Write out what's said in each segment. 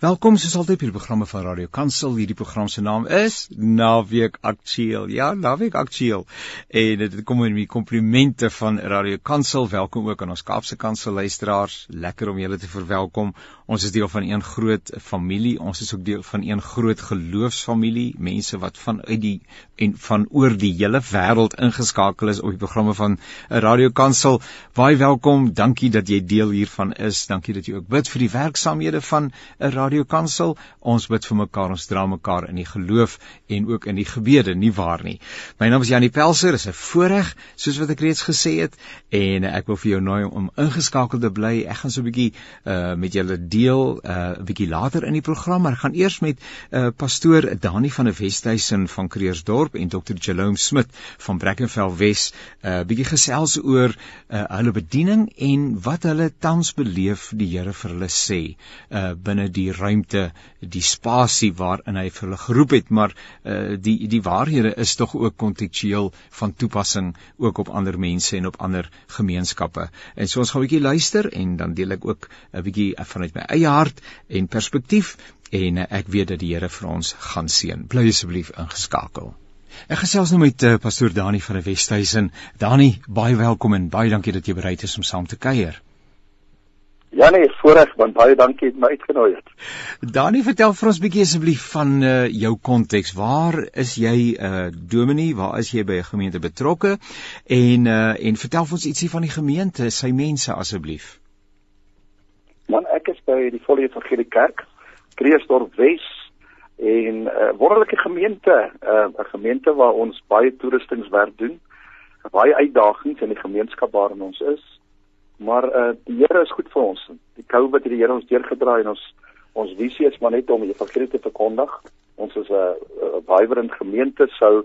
Welkom soos altyd by die programme van Radio Kansel. Hierdie program se naam is Naweek Aktueel. Ja, Naweek Aktueel. En dit kom in die komplimente van Radio Kansel. Welkom ook aan ons Kaapse Kansel luisteraars. Lekker om julle te verwelkom. Ons is deel van een groot familie. Ons is ook deel van een groot geloofsfamilie. Mense wat vanuit die en van oor die hele wêreld ingeskakel is op die programme van Radio Kansel. Baie welkom. Dankie dat jy deel hiervan is. Dankie dat jy ook bid vir die werksaamhede van 'n radiokansel. Ons bid vir mekaar, ons dra mekaar in die geloof en ook in die gebede, nie waar nie. My naam is Janie Pelser, is 'n voorreg soos wat ek reeds gesê het en ek wil vir jou nooi om ingeskakel te bly. Ek gaan so 'n bietjie uh met julle deel uh 'n bietjie later in die program, maar ek gaan eers met uh pastoor Dani van der Westhuizen van Creersdorp en Dr. Jerome Smit van Brackenfell Wes uh bietjie gesels oor uh hulle bediening en wat hulle tans beleef die Here vir hulle sê uh binne binne die ruimte, die spasie waarin hy vir hulle geroep het, maar uh, die die waarhede is tog ook kontekstueel van toepassing ook op ander mense en op ander gemeenskappe. En so ons gaan 'n bietjie luister en dan deel ek ook 'n bietjie vanuit my eie hart en perspektief en uh, ek weet dat die Here vir ons gaan seën. Bly asseblief ingeskakel. Ek gesels nou met uh, pastoor Dani van die Wesduisen. Dani, baie welkom en baie dankie dat jy bereid is om saam te kuier. Ja nee, voorreg man, baie dankie dat jy my uitgenooi het. Dani, vertel vir ons bietjie asseblief van uh, jou konteks. Waar is jy 'n uh, dominee? Waar is jy by 'n gemeente betrokke? En uh, en vertel vir ons ietsie van die gemeente, sy mense asseblief. Man, ek is by die Volle Evangelie Kerk, Kreeusdorp Wes en 'n uh, wonderlike gemeente, 'n uh, gemeente waar ons baie toeristingswerk doen. Baie uitdagings in die gemeenskap waarin ons is Maar uh die Here is goed vir ons. Die COVID het die Here ons deurgedraai en ons ons visie is maar net om die evangelie te verkondig. Ons is 'n uh, uh, vibrant gemeente sou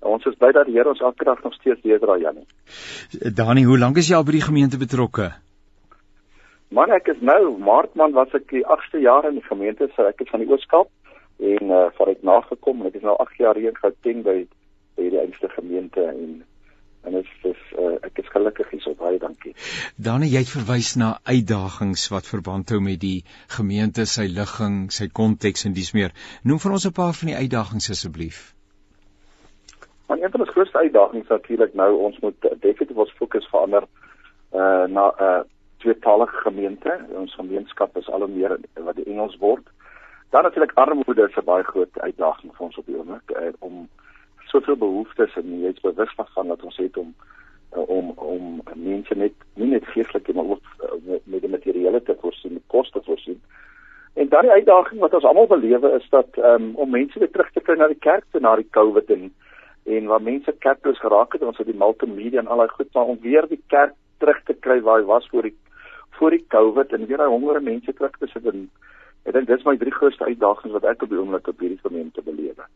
ons is bly dat die Here ons dag nog steeds deurdra Janie. Dani, hoe lank is jy al by die gemeente betrokke? Man, ek is nou Maartman was ek die 8ste jaar in die gemeente, so ek is van die Ooskaap en uh vanuit nagekom en ek is nou 8 jaar hier in Gauteng by by hierdie einste gemeente en en dit is, uh, ek is gelukkig hier so baie dankie. Dan jy het verwys na uitdagings wat verband hou met die gemeente, sy ligging, sy konteks en dis meer. Noem vir ons 'n paar van die uitdagings asseblief. Maar een van die grootste uitdagings natuurlik nou ons moet definitief ons fokus verander uh na 'n uh, tweetalige gemeente. Ons gemeenskap is al meer wat die Engels word. Dan natuurlik armoede is 'n baie groot uitdaging vir ons op die oomblik uh, om soveel behoeftes en jy is bewus van dat ons het om uh, om om mense net nie net geestelik maar ook uh, met, die materiële te voorsien, die kos te voorsien. En dan die uitdaging wat ons almal belewe is dat um, om mense weer terug te kry na die kerk te na die COVID en en waar mense kerkloos geraak het, ons het die multimedia en al daai goed maar om weer die kerk terug te kry waar hy was voor die voor die COVID en weer daai hongere mense terug te sit en ek dink dis my drie grootste uitdagings wat ek op die oomblik op hierdie gemeente belewe.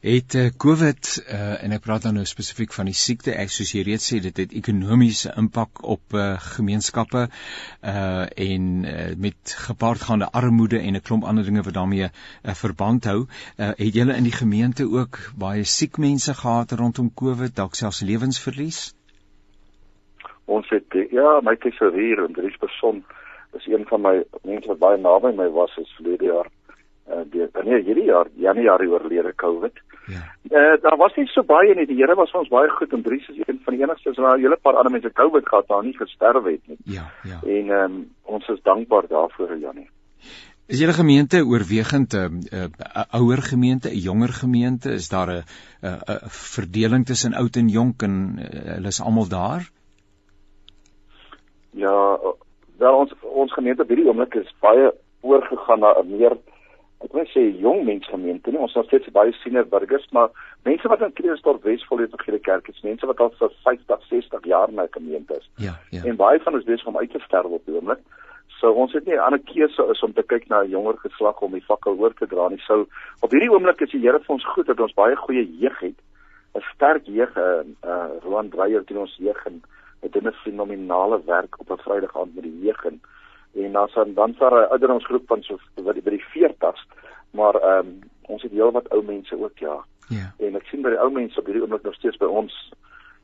Het uh, COVID uh, en ek praat dan nou spesifiek van die siekte ek soos jy reeds sê dit het ekonomiese impak op uh, gemeenskappe uh, en uh, met gepaardgaande armoede en 'n klomp ander dinge wat daarmee uh, verband hou. Uh, het julle in die gemeente ook baie siek mense gehad rondom COVID dalk selfs lewensverlies? Ons het ja my tesourier en Dries Person is een van my mense wat baie naby my was is verlede jaar uh die nee hierdie jaar Januarie oorlede COVID. Ja. Uh daar was nie so baie nie. Die Here was vir ons baie goed en Dries is een van die enigstes waar 'n hele paar ander mense COVID gehad daar nie gesterf het nie. Ja, ja. En ehm um, ons is dankbaar daarvoor Janie. Is julle gemeente oorwegend 'n uh, uh, ouer gemeente, 'n jonger gemeente? Is daar 'n 'n verdeling tussen oud en jonk en uh, hulle is almal daar? Ja, wel ons ons gemeente op hierdie oomblik is baie oorgegaan na 'n meer ek wil sê jong mensgemeente nie. Ons het steeds baie senior burgers maar mense wat in Kreeusdorp Wesvol het gegee kerk is mense wat al vir 50 60 jaar in 'n gemeente is. Ja ja. En baie van ons besig om uit te sterf op die oomblik. So ons het nie 'n ander keuse is om te kyk na 'n jonger geslag om die fakkel oor te dra nie. So op hierdie oomblik is die Here vir ons goed dat ons baie goeie jeug het. 'n sterk jeug uh, uh Roan Dreyer teen ons jeug en het 'n fenominale werk op 'n Vrydag aand met die jeug en dan dan dan vir 'n ouderdomsgroep van so by die 40s maar ehm um, ons het heel wat ou mense ook ja. Ja. En ek sien by die ou mense op hierdie oomblik nog steeds by ons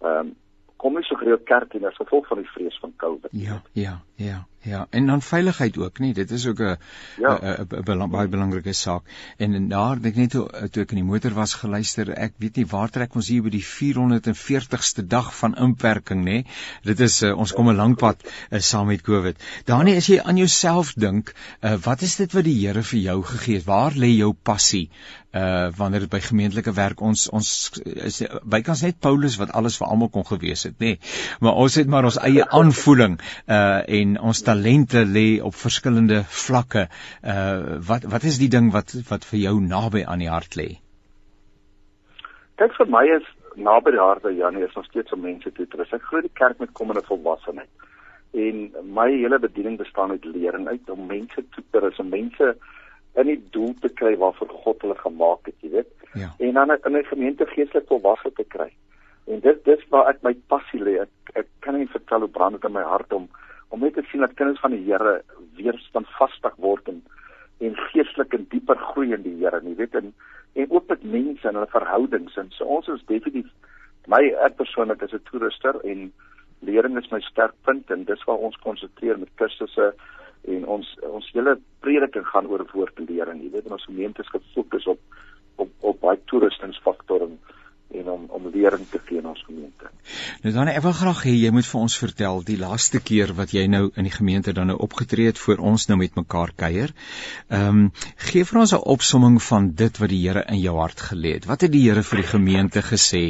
ehm um, kom nie so gereeld kerk nie as gevolg van die vrees van COVID. Ja, ja, ja, Ja, en dan veiligheid ook, nee, dit is ook 'n ja. 'n belang, baie belangrike saak. En en daar ek net toe, toe ek in die motor was geluister, ek weet nie waar trek ons hier by die 440ste dag van inperking, nê. Dit is uh, ons kom 'n lang pad uh, saam met Covid. Danie, as jy aan jouself dink, uh, wat is dit wat die Here vir jou gegee het? Waar lê jou passie? uh wanneer dit by gemeentelike werk ons ons is bykans net Paulus wat alles vir almal kon gewees het nê nee. maar ons het maar ons eie aanvoeling uh en ons talente lê op verskillende vlakke uh wat wat is die ding wat wat vir jou naby aan die hart lê Dit vir my is naby die hart van Janie is nog steeds om mense toe te trek ek glo die kerk met kommende volwassenheid en my hele bediening bestaan uit lering uit om mense toe te ris om mense in die doel te kry waarvoor God hulle gemaak het, jy weet. Ja. En dan in 'n gemeente geestelik volwasse te kry. En dit dis waar ek my passie lê. Ek, ek kan nie vertel hoe brand dit in my hart om om net te sien dat kinders van die Here weer standvastig word en en geestelik en dieper groei in die Here, jy weet, en en ook met mense en hulle verhoudings en so ons is definitief my ek persoonlik is 'n toerister en lering is my sterkpunt en dis waar ons konsentreer met kursusse en ons ons hele prediking gaan oor woordlering. Jy weet, ons gemeente is gefokus op op op baie toeristingsfaktor en en om om lering te gee in ons gemeente. Nou dan ek wil graag hê jy moet vir ons vertel die laaste keer wat jy nou in die gemeente dan nou opgetree het voor ons nou met mekaar kuier. Ehm um, gee vir ons 'n opsomming van dit wat die Here in jou hart gelê het. Wat het die Here vir die gemeente gesê?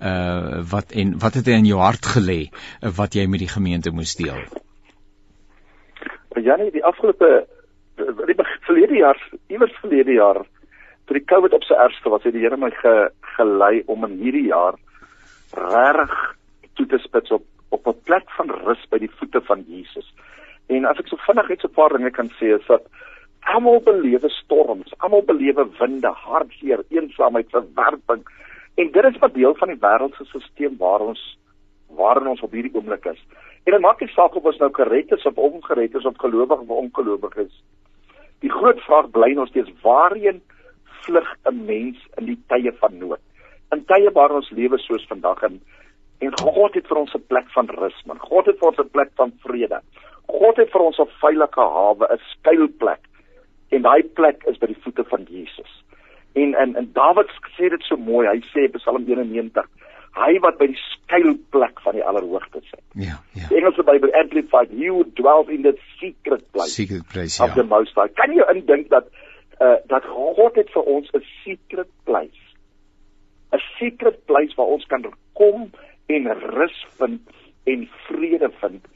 Uh wat en wat het hy in jou hart gelê uh, wat jy met die gemeente moes deel? Janie, die afgelope die verlede jaar, iewers verlede jaar, toe die COVID op sy ergste was, het die Here my ge, gelei om in hierdie jaar reg toe te spits op op 'n plek van rus by die voete van Jesus. En as ek so vinnig net so 'n paar dinge kan sê, is dat almal belewe storms, almal belewe winde, hartseer, eensaamheid, verwerping. En dit is 'n deel van die wêreldse stelsel waar ons waarin ons op hierdie oomblik is. En dit maak nie saak of ons nou gered is of ongered is of gelowig of ongelowig is. Die groot vraag bly nog steeds waarheen vlug 'n mens in die tye van nood? In tye waar ons lewe soos vandag en en God het vir ons 'n plek van rus, man. God het vir ons 'n plek van vrede. God het vir ons 'n veilige hawe, 'n skuilplek. En daai plek is by die voete van Jesus. En en en Dawid sê dit so mooi. Hy sê Psalm 91 hy wat by die skuilplek van die Allerhoogste sit. Ja, ja. Die Engelse Bybel amplified he who dwells in the secret place. Secret place, ja. Of the most high. Kan jy indink dat uh dat God het vir ons 'n secret place. 'n Secret place waar ons kan kom en rus vind en vrede vind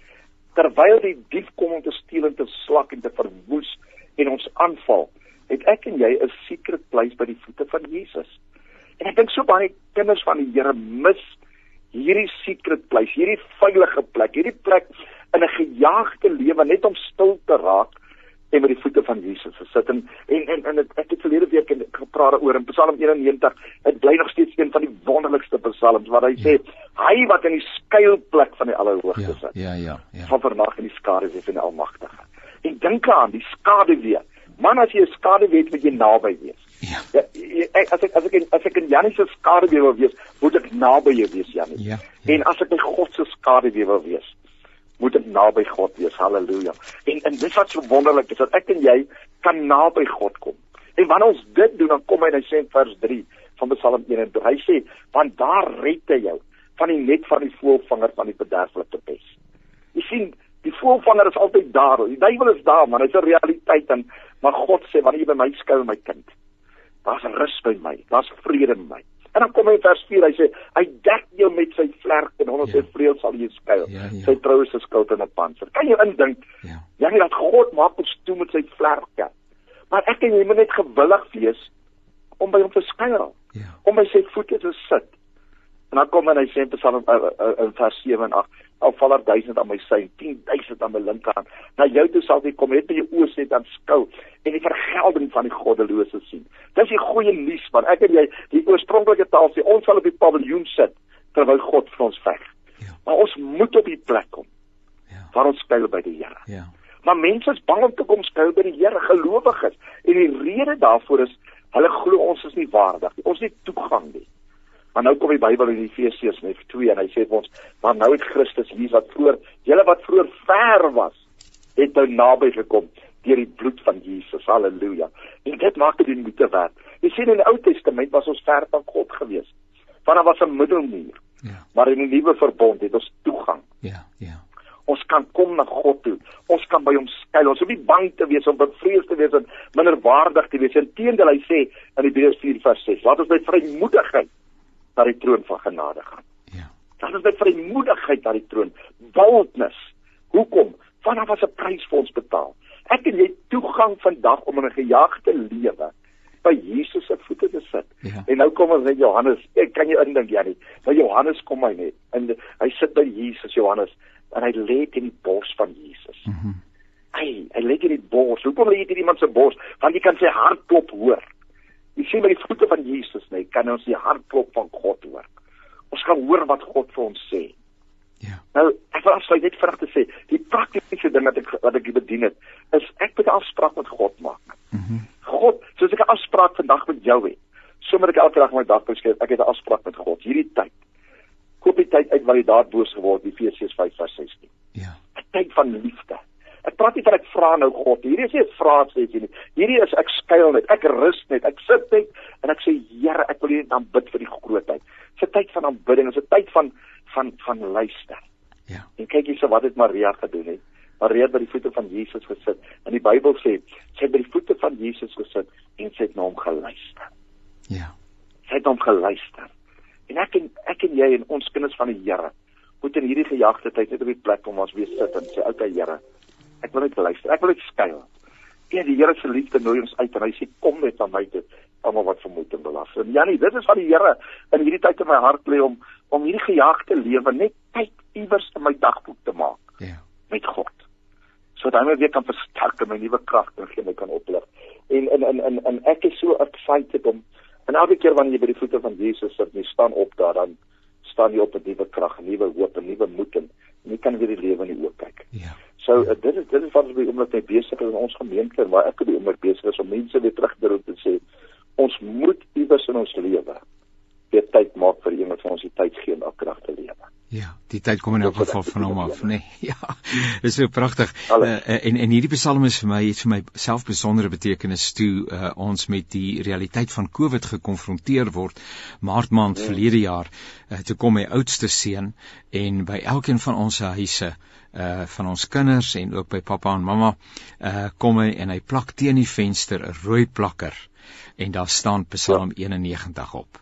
terwyl die dief kom om te steel en te slak en te verwoes en ons aanval. Het ek en jy 'n secret place by die voete van Jesus? En ek dink so baie kinders van die Here mis hierdie secret place, hierdie veilige plek, hierdie plek in 'n gejaagde lewe net om stil te raak en met die voete van Jesus te sit en en en, en het, ek het verlede week en gepraat oor in Psalm 91, dit bly nog steeds een van die wonderlikste psalms waar hy ja. sê hy wat in die skuilplek van die Allerhoogste ja, sit. Ja, ja, ja. Van vernag in die skaduwee van die Almagtige. En dink aan die skaduwee. Man as jy 'n skaduwee het, moet jy naby wees. Ja. ja ek, as ek as ek in, as ek in Janie se skaduwee wil wees, moet ek naby jou wees Janie. Ja, ja. En as ek in God se skaduwee wil wees, moet ek naby God wees. Halleluja. En en dit wat so wonderlik is dat ek en jy kan naby God kom. En wanneer ons dit doen, dan kom hy en hy sê in vers 3 van Psalm 1 hy sê, "Want daar red hy jou van die net van die voëlvanger van die bederflike pes." Jy sien, die voëlvanger is altyd daar. Die duiwel is daar, maar hy's 'n realiteit en maar God sê, "Wanneer jy by my skuil, my kind, daar's rus by my, daar's vrede in my. En dan kom hy vers 4, hy sê hy dek jou met sy vlerk en onder ja. sy vleuel sal jy skuil. Ja, ja. Sy troue se skild en 'n panser. Kan jy indink? Ja. Ja, dat God maak ons toe met sy vlerke. Maar ek en jy moet net gewillig wees om by hom te skuil. Ja. Om by sy voete te sit. En dan kom en hy sê in Psalm uh, uh, uh, vers 7 en 8 al val daar 1000 aan my sy 10000 aan my linkerhand. Na jou toe sal jy kom net met jou oë sit en skou en die vergelding van die goddelose sien. Dis die goeie nuus want ek en jy die oorspronklike taal sê ons sal op die paviljoen sit terwyl God vir ons veg. Ja. maar ons moet op die plek kom ja. waar ons skuil by die Here. Ja. maar mense is bang om te kom skuil by die Here gelowiges. En die rede daarvoor is hulle glo ons is nie waardig ons het toegang nie Maar nou kom die Bybel in Efesiërs met 2 en hy sê vir ons, maar nou het Christus hier wat vroeër, julle wat vroeër ver was, het nou naby gekom deur die bloed van Jesus. Halleluja. En dit maak dit die moeite werd. Jy sien in die Ou Testament was ons ver van God gewees. Vanaf was 'n middelmuur. Ja. Maar in die nuwe verbond het ons toegang. Ja, ja. Ons kan kom na God toe. Ons kan by hom skuil. Ons hoef nie bang te wees of bevrees te wees en minderwaardig te wees. Inteendeel hy sê in Hebreërs 4:6, laat ons met vrymoedigheid na die troon van genade gaan. Ja. Laat ons met vrymoedigheid na die troon. Boldness. Hoekom? Vanaf was 'n prys vir ons betaal. Ek en jy toegang vandag om in 'n gejaagde lewe by Jesus se voete te sit. Ja. En nou kom ons net Johannes. Ek kan jy indink Janie. Maar Johannes kom hy net en hy sit by Jesus Johannes en hy lê in die bors van Jesus. Mhm. Mm hy hy lê in die bors. Hoekom lê hy in iemand se bors? Want jy kan sy hartklop hoor. Jy sien by die voete van Jesus, nee, kan ons die hartklop van God hoor. Ons kan hoor wat God vir ons sê. Ja. Nou, ek wil afsluit net vinnig te sê, die praktiese ding wat ek wat ek bedien het, is ek moet 'n afspraak met God maak. Mm God, soos ek 'n afspraak vandag met jou het. Sommer ek elke dag my dag beskryf, ek het 'n afspraak met God hierdie tyd. Koop die tyd uit wat die daad boos geword Efesiërs 5:16. Ja. 'n Tyd van liefde. Ek praat nie van ek vra nou God, hierdie is nie 'n vraag sê jy nie. Hierdie is ek skuil net, ek rus net, ek sit net en ek sê Here, ek wil net aanbid vir die grootheid. Dis 'n tyd van aanbidding, dis 'n tyd van van van luister. Ja. En kyk hierso wat het Maria gedoen het. Maria het by die voete van Jesus gesit. En die Bybel sê sy het by die voete van Jesus gesit en sy het na hom geluister. Ja. Sy het na hom geluister. En ek en ek en jy en ons kinders van die Here moet in hierdie gejaagde tyd net op die plek kom ons weer sit en sê okay Here, ek wil net luister. Ek wil net skuil. Ja, die Here se liefde nooi ons uit en hy sê kom net aan my toe almal wat vermoed en belas. En Janie, dit is van die Here in hierdie tyd in my hart lê om om hierdie gejaagde lewe net tyd iewers in my dagboek te maak Ja. met God. Sodat hy my weer kan versterk en my nuwe krag en gee my kan oplig. En en en en, en ek is so excited om en elke keer wanneer jy by die voete van Jesus sit, jy staan op daar dan staan jy op 'n nuwe krag, 'n nuwe hoop, 'n nuwe moed en jy kan weer die lewe in die oë kyk. Ja. So uh, dit is dit is wat ons by oomblik mee besig is in ons gemeente en waar ek op die oomblik besig is om mense weer terug te roep en sê ons moet iewers in ons lewe weer tyd maak vir een wat ons die tyd gee om krag te lewe. Ja, die tyd kom in elk geval van hom af, nê. Nee. Ja. Dis so pragtig. Uh, en en hierdie psalm is vir my het vir my self besondere betekenis toe uh, ons met die realiteit van COVID gekonfronteer word maart maand Ja. verlede jaar. Uh, toe kom my oudste seun en by elkeen van ons se huise uh van ons kinders en ook by pappa en mamma uh kom hy en hy plak teen die venster 'n rooi plakker en daar staan Psalm 91 op.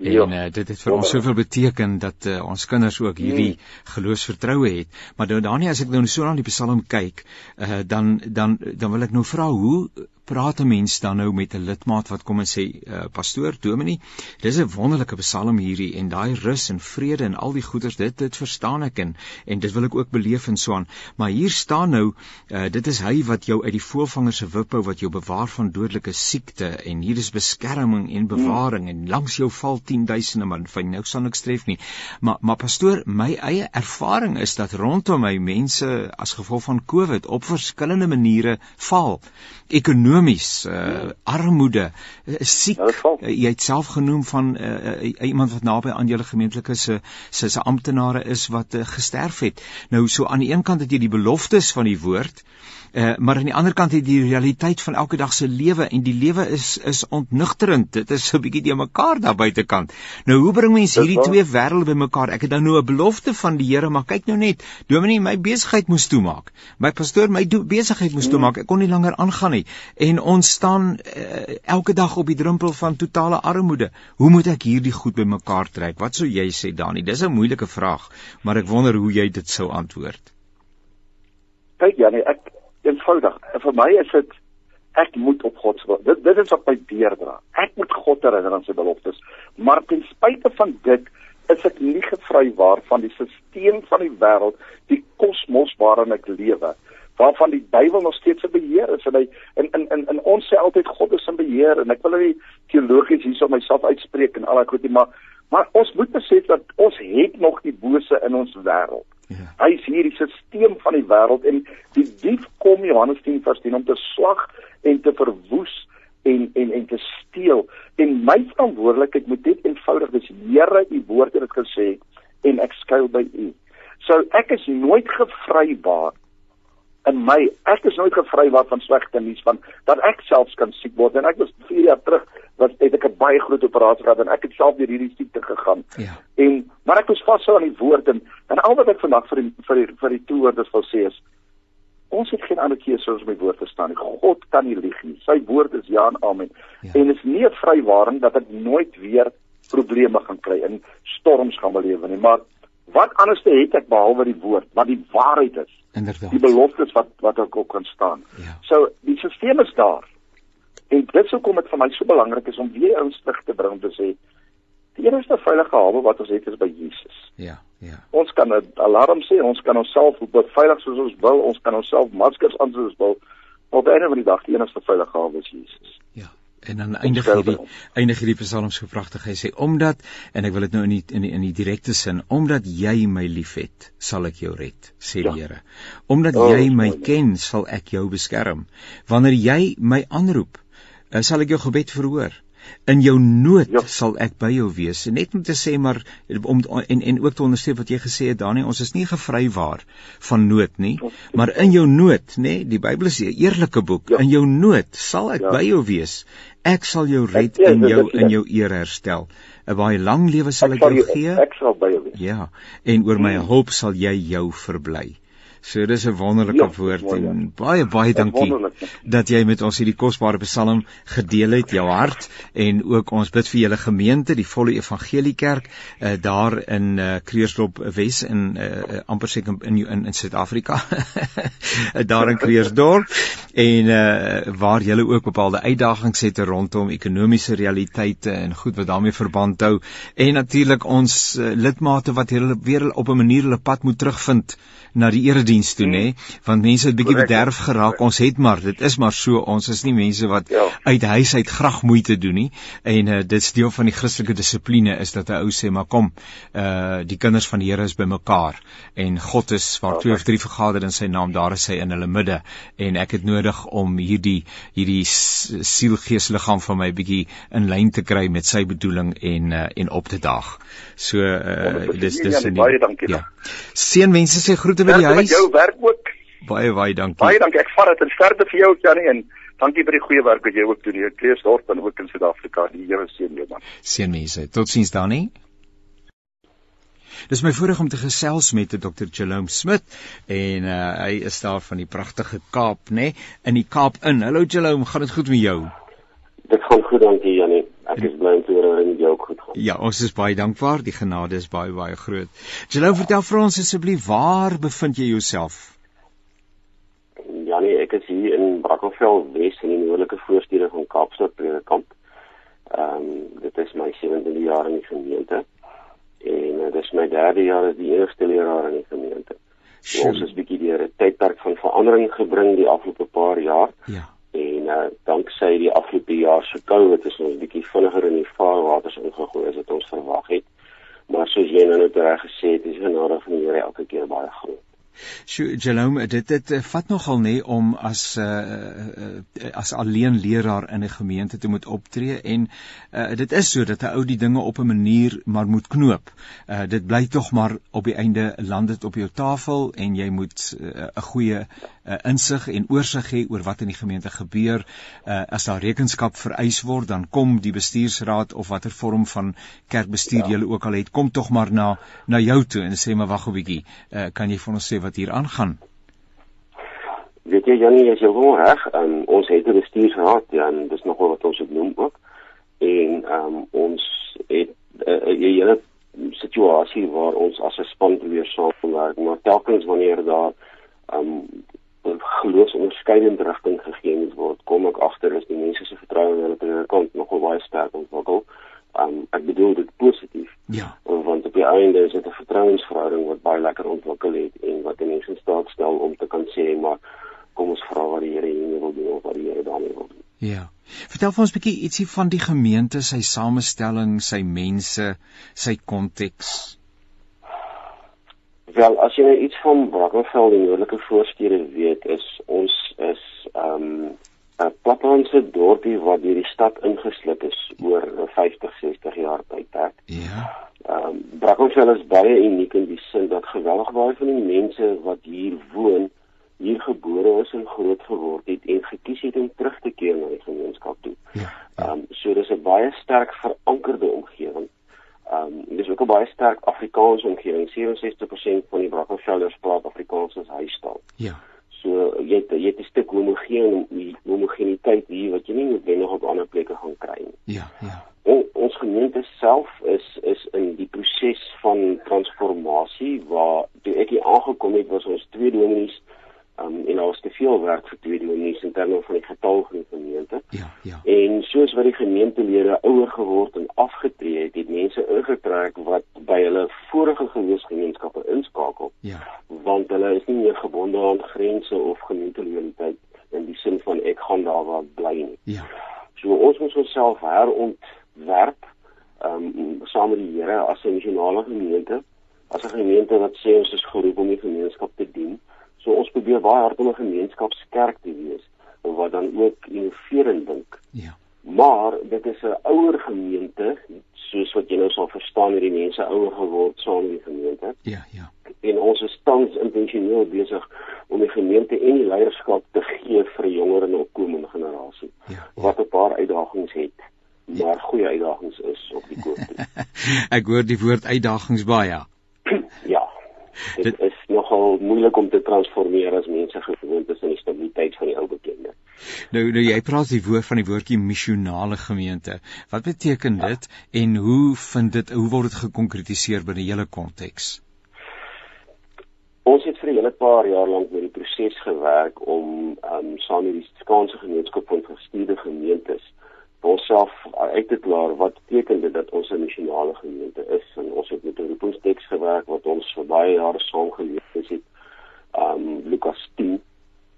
En Ja. uh, dit het vir ons soveel beteken dat uh, ons kinders ook hierdie geloofsvertroue het. Maar nou Dani, as ek nou so na die Psalm kyk, uh, dan dan dan wil ek nou vra hoe praat 'n mens dan nou met 'n lidmaat wat kom en sê uh, pastoor Dominee, dis 'n wonderlike Psalm hierdie en daai rus en vrede en al die goeders dit dit verstaan ek en en dit wil ek ook beleef en so aan. Maar hier staan nou uh, dit is hy wat jou uit die voëlvanger se wip hou wat jou bewaar van dodelike siekte en hier is beskerming en bewaring en langs jou val 10000 man fyn nou sal niks tref nie. Maar maar pastoor, my eie ervaring is dat rondom my mense as gevolg van COVID op verskillende maniere val. Ekonomies, uh, armoede, uh, siek. Uh, jy het self genoem van uh, uh, iemand wat naby aan julle gemeentelike se se se amptenare is wat uh, gesterf het. Nou so aan die een kant het jy die beloftes van die woord, Uh, maar aan die ander kant het die realiteit van elke dag se lewe en die lewe is is ontnugterend. Dit is so 'n bietjie te mekaar daar buitekant. Nou hoe bring mens hierdie twee wêrelde bymekaar? Ek het nou nou 'n belofte van die Here, maar kyk nou net. Dominee, my besigheid moes toemaak. My pastoor, my besigheid moes toemaak. Ek kon nie langer aangaan nie. En ons staan uh, elke dag op die drempel van totale armoede. Hoe moet ek hierdie goed bymekaar trek? Wat sou jy sê, Dani? Dis 'n moeilike vraag, maar ek wonder hoe jy dit sou antwoord. Kyk Janie, ek eenvoudig. Vir my is dit ek moet op God se wil. Dit dit is wat my deurdra. Ek moet God herinner aan sy beloftes. Maar ten spyte van dit is ek nie gevrywaar van die stelsel van die wêreld, die kosmos waarin ek lewe, waarvan die Bybel nog steeds 'n beheer is en hy in in in, in ons sê altyd God is in beheer en ek wil nie teologies hierso myself uitspreek en al daai goed nie, maar maar ons moet besef dat ons het nog die bose in ons wêreld. Ja. Hy is hier die stelsel van die wêreld en die dief kom Johannes 10 vers 10 om te slag en te verwoes en en en te steel. En my verantwoordelikheid moet net eenvoudig wees. Here, u woord het dit gesê en ek skuil by u. So ek is nooit gevrybaar in my. Ek is nooit gevrywaar van slegte nuus van dat ek selfs kan siek word en ek was 4 jaar terug was het ek 'n baie groot operasie gehad en ek het self deur hierdie siekte gegaan. Ja. En maar ek was vashou aan die woord en en al wat ek vandag vir die vir die vir die toehoorders wil sê is ons het geen ander keuse as om die woord te staan nie. God kan nie lieg nie. Sy woord is ja en amen. Ja. En is nie 'n vrywaring dat ek nooit weer probleme gaan kry in storms gaan belewe nie, maar wat anderste het ek behalwe die woord wat die waarheid is? Inderdaad. Die beloftes wat wat ek ook kan staan. Ja. So die stelsel is daar. En dit sou kom dit vir my so belangrik is om weer ons terug te bring om te sê die enigste veilige hawe wat ons het is by Jesus. Ja, ja. Ons kan 'n alarm sê, ons kan onsself beveilig soos ons wil, ons kan onsself maskers aan soos ons wil. Maar op 'n einde van die dag die enigste veilige hawe is Jesus. Ja. En dan eindig hierdie eindig hierdie psalms so pragtig. Hy sê omdat en ek wil dit nou in die, in die in die direkte sin, omdat jy my liefhet, sal ek jou red, sê die ja. Here. Omdat oh, jy my ken, sal ek jou beskerm. Wanneer jy my aanroep, sal ek jou gebed verhoor. In jou nood ja. sal ek by jou wees. Net om te sê maar om en en ook te onderstreep wat jy gesê het Dani, ons is nie gevrywaar van nood nie, maar in jou nood, nê, die Bybel is 'n eerlike boek. Ja. In jou nood sal ek ja. by jou wees. Ek sal jou red en jou in jou eer herstel. 'n Baie lang lewe sal ek jou gee. Ek sal by jou wees. Ja, en oor my hmm. hulp sal jy jou verbly. So dis 'n wonderlike ja, woord mooi, en ja. baie baie dankie dat jy met ons hierdie kosbare psalm gedeel het, jou hart. En ook ons bid vir julle gemeente, die volle evangelie kerk uh, daar in uh, Kreersdorp Wes in uh, amper seker in in in Suid-Afrika. daar in Kreersdorp. En uh, waar julle ook bepaalde uitdagings het rondom ekonomiese realiteite en goed wat daarmee verband hou. En natuurlik ons uh, lidmate wat hulle weer op 'n manier hulle pad moet terugvind na die erediens toe nê? Want mense het bietjie bederf geraak. Ons het maar dit is maar so ons is nie mense wat ja. uit huis uit graag moeite doen nie. En uh, dit is deel van die Christelike dissipline is dat 'n ou sê maar kom uh die kinders van die Here is bymekaar en God is waar twee of drie vergader in sy naam daar is hy in hulle midde. En ek het nodig om hierdie hierdie siel gees liggaam van my bietjie in lyn te kry met sy bedoeling en uh, en op te daag. So uh, dis dis baie dankie. Ja. Seënwense sê groete by die huis. Jou werk ook. Baie baie dankie. Baie dankie. Ek vat dit en sterkte vir jou Janie en dankie vir die goeie werk wat jy ook doen hier in Kleersdorp en ook in Suid-Afrika. Die Here seën jou man. Seën mense. Totsiens Dani. Dis my voorreg om te gesels met Dr. Jerome Smit en uh, hy is daar van die pragtige Kaap, nê, nee, in die Kaap in. Hallo Jerome, gaan dit goed met jou? Dit gaan goed, dankie Janie. Ek is bly om te hoor en jy ook goed gaan. Ja, ons is baie dankbaar. Die genade is baie baie groot. Jelou, vertel vir ons asseblief, waar bevind jy jouself? Ja nee, ek is hier in Brackenfell Wes in die noordelike voorstede van Kaapstad Predikant. Ehm um, dit is my 17de jaar in die gemeente. En uh, dit is my derde jaar as die eerste leraar in die gemeente. So, ons is bietjie deur 'n tydperk van verandering gebring die afgelope paar jaar. Ja en uh, danksy die afgelope jaar se koue het ons bietjie vinniger in die vaarwaters ingegooi as wat ons verwag het. Maar soos jy nou net reg gesê het, is die genade van die Here elke keer baie groot. Sjoe, Jerome, dit dit eh, vat nogal nê om as 'n uh, uh, as alleen leraar in 'n gemeente te moet optree en uh, dit is so dat 'n ou die dinge op 'n manier maar moet knoop. Uh, dit bly tog maar op die einde land dit op jou tafel en jy moet 'n uh, goeie uh, insig en oorsig hê oor wat in die gemeente gebeur. Uh, as daar rekenskap vereis word, dan kom die bestuursraad of watter vorm van kerkbestuur ja. jy ook al het, kom tog maar na na jou toe en sê maar wag 'n bietjie, uh, kan jy vir ons sê wat hier aangaan? Weet jy Janie, jy is heeltemal reg. Um, ons het 'n bestuursraad, ja, en dis nogal wat ons het noem ook. En um, ons het 'n uh, hele situasie waar ons as 'n span probeer saamwerk, maar telkens wanneer daar um geloofsonderskeidende rigting gegee word, kom ek agter is die mense se vertroue in hulle predikant nogal baie sterk ontwikkel. Um ek bedoel dit positief. Ja. Want op die einde is dit 'n vertrouensverhouding wat baie lekker ontwikkel het en wat mense in staat stel om te kan sê maar kom ons vra wat die Here hier wil doen of wat die Here daarmee wil doen. Ja. Vertel vir ons 'n bietjie ietsie van die gemeente, sy samestelling, sy mense, sy konteks. Wel, as jy nou iets van Brackenfell die noordelike voorstede weet, is ons is ehm um, 'n platlandse dorpie wat deur die stad ingesluk is oor 50, 60 jaar tydperk. Ja. Ehm um, Brackenfell is baie uniek in die sin dat geweldig baie van die mense wat hier woon hier gebore is en groot geword het en gekies het om terug te keer na die gemeenskap toe. Ja. ja. Ehm um, so dis 'n baie sterk verankerde omgewing. Ehm um, dis ook 'n baie sterk Afrikaanse omgewing. 67% van die Brackenfellers praat Afrikaans as huistaal. Ja. So jy het, jy het 'n stuk homogeen homogeniteit hier wat jy nie noodwendig op ander plekke gaan kry nie. Ja, ja. O, ons gemeente self is is in die proses van transformasie waar toe ek hier aangekom het was ons twee dominees um, en daar was te veel werk vir twee dominees in terme van die getal van die gemeente. Ja, ja. En soos wat die gemeentelede ouer geword en afgetree het, het mense ingetrek wat by hulle vorige geloofsgemeenskappe inskakel. Ja. Want hulle is nie meer gebonde aan grense of gemeentelojaliteit in die sin van ek gaan daar waar bly nie. Ja. So ons moet onsself herontwerp ehm um, saam met die Here as 'n nasionale gemeente, as 'n gemeente wat sê ons is geroep om die gemeenskap te dien. So ons probeer baie hard om 'n gemeenskapskerk te wees wat dan ook innoverend dink. Ja. Maar dit is 'n ouer gemeente, soos wat jy nou sal verstaan hierdie mense ouer geword saam in die gemeente. Ja, ja. En ons is tans intentioneel besig om die gemeente en die leierskap te gee vir jonger en opkomende generasie. Ja, ja. Wat 'n paar uitdagings het, maar ja. goeie uitdagings is op die koop. Ek hoor die woord uitdagings baie. ja. Dit, dit is nogal moeilik om te transformeer as mense gewoond is aan die stabiliteit van die ou bekende. Nou nou jy praat die woord van die woordjie missionale gemeente. Wat beteken ja. dit en hoe vind dit hoe word dit gekonkretiseer binne julle konteks? Ons het vir 'n hele paar jaar lank met die proses gewerk om um saam met die Skaanse gemeenskap van gestuurde gemeentes onsself uit te klaar wat beteken dit dat ons 'n nasionale gemeente is en ons het met 'n roepingsteks gewerk wat ons vir baie jare saam gelees het. Um Lukas 10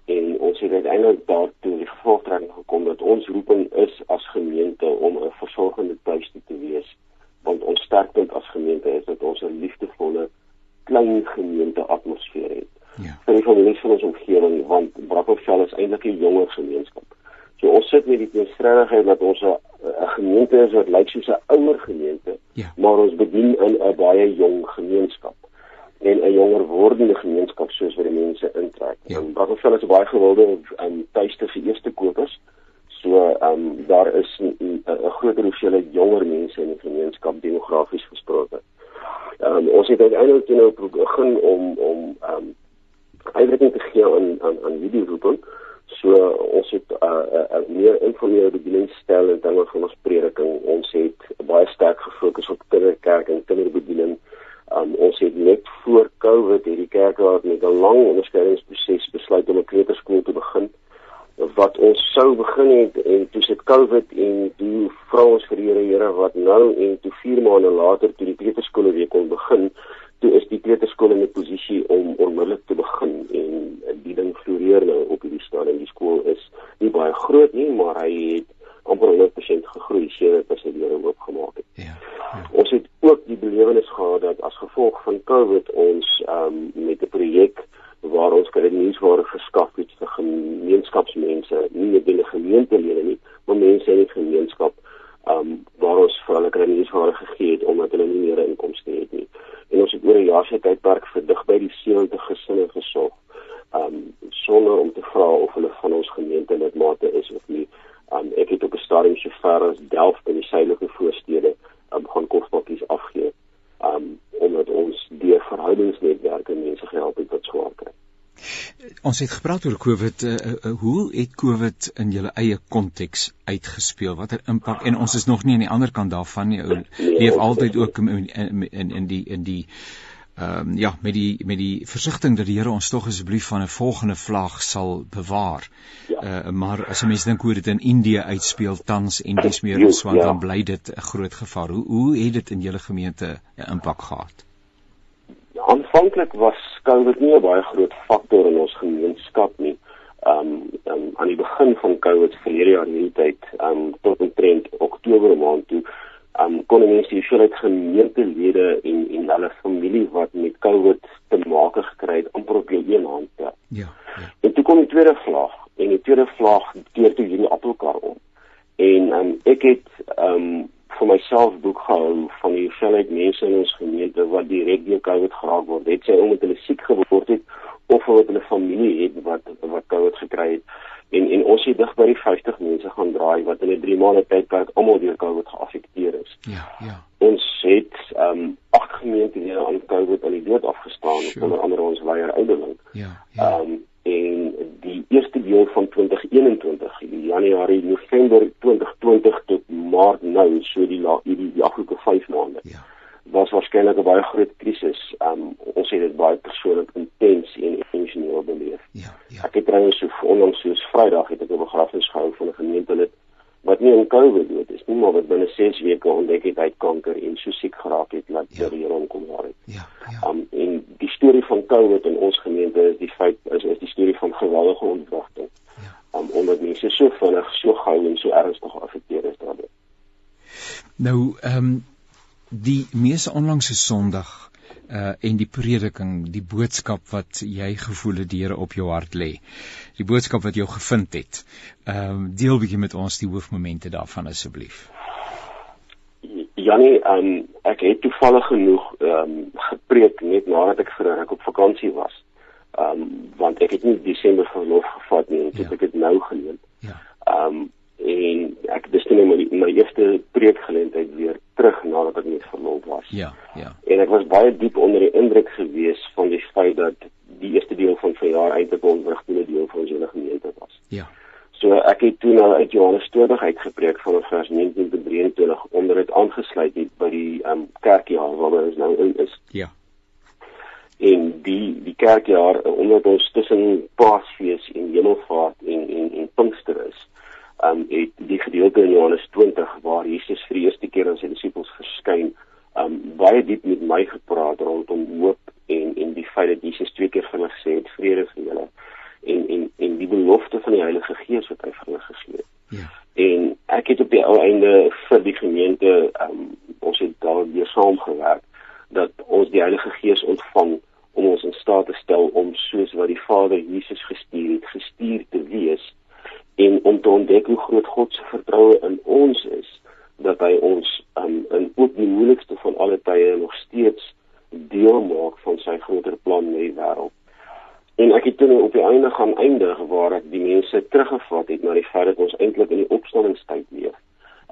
en ons het uiteindelik daartoe die gevolgtrekking gekom dat ons roeping is as gemeente om 'n versorgende tuiste te wees want ons sterkpunt as gemeente is dat ons 'n liefdevolle klein gemeente atmosfeer het. Ja. Vir die families van ons omgewing want Brakofsel is eintlik 'n jonger gemeenskap. So ons sit met die teenstrydigheid dat ons 'n gemeente is wat lyk soos 'n ouer gemeente, ja. maar ons bedien in 'n baie jong gemeenskap en 'n jonger wordende gemeenskap soos wat die mense intrek. Ja. En wat ons wel is baie gewilde um, tuiste vir eerste kopers. So ehm um, daar is 'n groter hoeveelheid jonger mense in die gemeenskap demografies gesproke. Ehm um, ons het uiteindelik nou begin om om ehm um, uitwerking te gee aan aan aan hierdie roeping. So ons het 'n uh, uh, uh, meer informele bedieningsstel in terme van ons prediking. Ons het baie sterk gefokus op kinderkerk en kinderbediening. Um, ons het net voor Covid hierdie kerk gehad met 'n lang onderskeidingsproses besluit om 'n kleuterskool te begin wat ons sou begin het en toe sit Covid en toe vra ons vir die Here Here wat nou en toe 4 maande later toe die kleuterskool weer kon begin toe is die kleuterskool in 'n posisie om onmiddellik te begin en die ding floreer nou op hierdie stadium. Die skool is nie baie groot nie, maar hy het amper 100% gegroei sedert as hy weer oopgemaak het. Ja, ja. Ons het ook die belewenis gehad dat as gevolg van COVID ons um, met 'n projek waar ons kredietware verskaf het vir gemeenskapsmense, nie net binne gemeentelede nie, maar mense in die gemeenskap um waar ons vir hulle kredietware gegee het omdat hulle nie meer inkomste het nie en ons het oor 'n jaar se tydperk vir dig by die 70 gesinne gesorg. Um sonder om te vra of hulle van ons gemeente lidmate is of nie. Um ek het op 'n stadium so ver as Delft in die suidelike voorstede um gaan kofpakkies afgee. Um omdat ons deur verhoudingsnetwerke mense gehelp het wat swaar kry. Ons het gepraat oor COVID. Uh, uh, hoe het COVID in julle eie konteks uitgespeel? Watter impak? En ons is nog nie aan die ander kant daarvan nie. Ou leef altyd ook in in in, die in die ehm um, ja, met die met die versigtiging dat die Here ons tog asseblief van 'n volgende vlag sal bewaar. Ja. Uh maar as 'n mens dink hoe dit in Indië uitspeel tans en dis meer so ja. dan bly dit 'n groot gevaar. Hoe hoe het dit in julle gemeente 'n impak gehad? Aanvanklik was COVID nie 'n baie groot faktor in ons gemeenskap nie. Um, um aan die begin van COVID verlede jaar hierdie tyd, um tot omtrent Oktober maand toe, um kon mense die hoeveelheid gemeentelede en en hulle familie wat met COVID te maak gekry het amper op jou een hand tel. Ja, ja. En toe kom die tweede vlaag en die tweede vlaag keer toe hierdie appelkar om. En um ek het um vir myself boek gehou van die hoeveelheid mense in ons gemeente wat direk deur COVID geraak word. Dit sê omdat hulle siek geword het of omdat hulle familie het wat wat COVID gekry het. En en ons het dig by die 50 mense gaan draai wat in 'n 3 maande tydperk almal deur COVID geaffekteer is. Ja, ja. Ons het ehm um, agt gemeentelede aan COVID aan die dood afgestaan, sure. onder andere ons weier ouderling. Ja, ja. Ehm um, en die eerste deel van 2021, Januarie, November 2020 tot Maart nou, so die la, die, die afgelope 5 maande. Ja was waarskynlik 'n baie groot krisis. Um ons het dit baie persoonlik intens en emosioneel beleef. Ja, ja. Ek het trouens so onlangs soos Vrydag het ek 'n begrafnis gehou van 'n gemeentelid wat nie aan COVID dood is nie, maar wat binne 6 weke ontdek het hy kanker en so siek geraak het dat ja. die Here hom kom daar het. Ja, ja. Um en die storie van COVID in ons gemeente is die feit is is die storie van geweldige ontwrigting. Ja. Um omdat mense so vinnig, so gou en so ernstig geaffekteer is daardeur. Nou, ehm um, die mees onlangse Sondag uh en die prediking, die boodskap wat jy gevoel het die Here op jou hart lê. Die boodskap wat jou gevind het. Ehm um, deel bietjie met ons die hoofmomente daarvan asseblief. Jannie, um, ek het toevallig genoeg ehm um, gepreek net nadat ek vir 'n ruk op vakansie was. Ehm um, want ek het nie Desember verlof gevat nie, ek ja. het dit nou geneem. Ja. Ehm um, en ek dis net my my eerste preekgeleentheid weer terug nadat ek net verlof was. Ja, ja. En ek was baie diep onder die indruk gewees van die feit dat die eerste deel van verjaar eintlik 'n ontwrigtende deel van ons hele gemeente was. Ja. So ek het toe nou uit Johannes 20 uitgepreek van vers 19 tot 23 onder dit aangesluit het by die ehm um, kerkjaar waar ons nou in is. Ja. En die die kerkjaar omdat ons tussen Paasfees en Hemelvaart en en en Pinkster is um het die gedeelte in Johannes 20 waar Jesus vir die eerste keer aan sy disippels verskyn, um baie diep met my gepraat rondom hoop en en die feit dat Jesus twee keer vir hulle gesê het vrede vir julle en en en die belofte van die Heilige Gees wat hy vir hulle gegee het. Ja. En ek het op die ou einde vir die gemeente um ons het daar weer saam gewerk dat ons die Heilige Gees ontvang om ons in staat te stel om soos wat die Vader Jesus gestuur het, gestuur te wees en om te ontdek hoe groot God se vertroue in ons is dat hy ons um, in ook die moeilikste van alle tye nog steeds deel maak van sy groter plan met die wêreld. En ek het toe op die einde gaan eindig waar ek die mense teruggevat het na die feit dat ons eintlik in die opstandingstyd leef.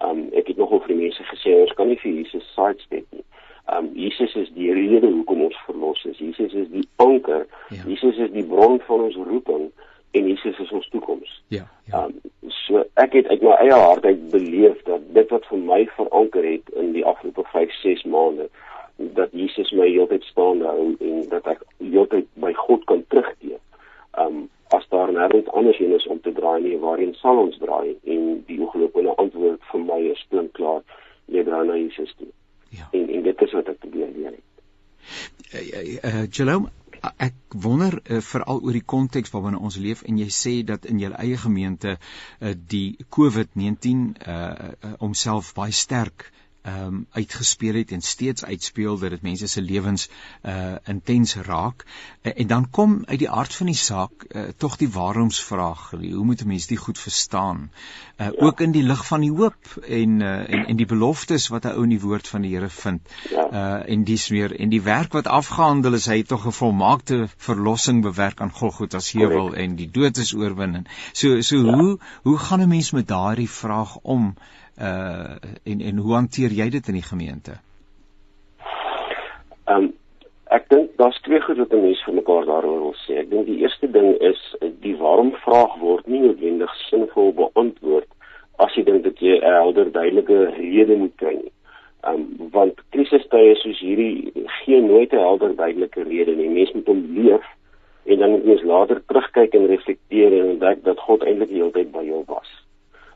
Um ek het nogal vir die mense gesê ons kan nie vir Jesus sidestep nie. Um Jesus is die rede hoekom ons verlos is. Jesus is die anker. Ja. Jesus is die bron van ons roeping en Jesus is ons toekoms. Ja. ja. Um, so ek het uit my eie hart uit beleef dat dit wat vir my veranker het in die afgelope 5, 6 maande dat Jesus my heeltyd staande hou en dat ek heeltyd by God kan terugkeer. Um as daar nêrens anders heen is om te draai nie, waarheen sal ons draai? En die ongelooflike antwoord vir my is klink klaar, jy draai na Jesus toe. Ja. En en dit is wat ek probeer leer het. Uh, uh, uh, Jerome, ek wonder uh, veral oor die konteks waarbinne ons leef en jy sê dat in jou eie gemeente uh, die COVID-19 uh, uh, homself baie sterk ehm um, uitgespeel het en steeds uitspeel dat dit mense se lewens uh intens raak. Uh, en dan kom uit die aard van die saak uh, tog die waaromsvraag hoe moet 'n mens dit goed verstaan? Uh ja. ook in die lig van die hoop en uh en en die beloftes wat 'n ou in die woord van die Here vind. Uh en dis meer en die werk wat afgehandel is hy het tog 'n volmaakte verlossing bewerk aan Golgotha se heuwel en die dood is oorwin so so ja. hoe hoe gaan 'n mens met daardie vraag om uh en en hoe hanteer jy dit in die gemeente? Ehm um, ek dink daar's twee goed wat 'n mens vir mekaar daaroor wil sê. Ek dink die eerste ding is die waarom vraag word nie noodwendig sinvol beantwoord as jy dink dat jy 'n helder duidelike rede moet kry nie. Um, want krisistye soos hierdie gee nooit 'n helder duidelike rede nie. Mens moet hom leef en dan moet jy later terugkyk en reflekteer en ontdek dat God eintlik die hele tyd by jou was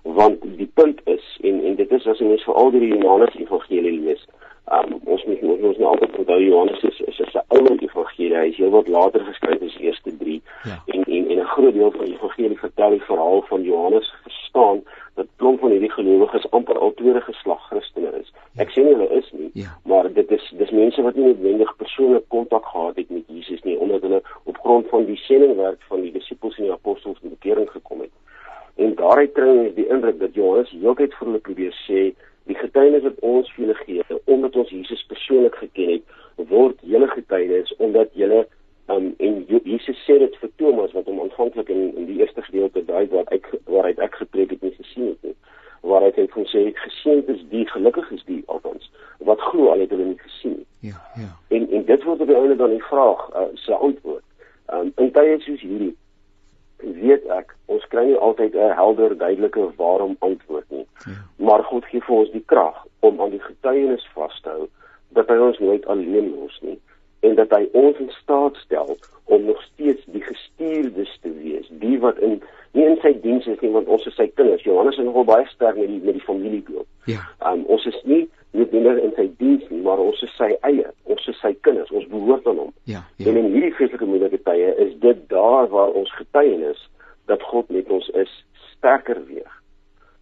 want die punt is en en dit is as jy mens vir al die Johannes evangelie lees um, ons moet ons moet nou altyd onthou Johannes is is 'n ouer evangelie hy is heel wat later geskryf as die eerste 3 ja. en en en 'n groot deel van die evangelie vertel die verhaal van Johannes verstaan dat klomp van hierdie gelowiges amper al tweede geslag Christene is ja. ek sê nie hulle is nie ja. maar dit is dis mense wat nie noodwendig persoonlik kontak gehad het met Jesus nie omdat hulle op grond van die sendingwerk van die disippels en die apostels in bekering gekom het En daaruit kry ons die indruk dat Johannes heeltyd vir hulle probeer sê Die getuienis wat ons vir julle gee, omdat ons Jesus persoonlik geken het, word julle getuienis omdat julle um, en Jesus sê dit vir Thomas wat hom aanvanklik in, in die eerste gedeelte daai waar ek waar hy ek gepreek het nie gesien het nie. Waar hy het gesê geseënd is die gelukkig is die althans wat glo al het hulle nie gesien nie. Ja ja. En en dit word op die einde dan die vraag uh, se antwoord. Um, in tye soos hierdie weet ek ons kry nie altyd 'n helder duidelike waarom antwoord nie ja. maar God gee vir ons die krag om aan die getuienis vas te hou dat hy ons nooit alleen los nie en dat hy ons in staat stel om nog steeds die gestuurdes te wees, die wat in nie in sy diens is nie, want ons is sy kinders. Johannes is nogal baie sterk met die met die familiedoop. Ja. Um ons is nie net binne in sy diens nie, maar ons is sy eie. Ons is sy kinders. Ons behoort aan hom. Ja. ja. En in hierdie vreeslike moeilike tye is dit daar waar ons getuienis dat God met ons is sterker weeg.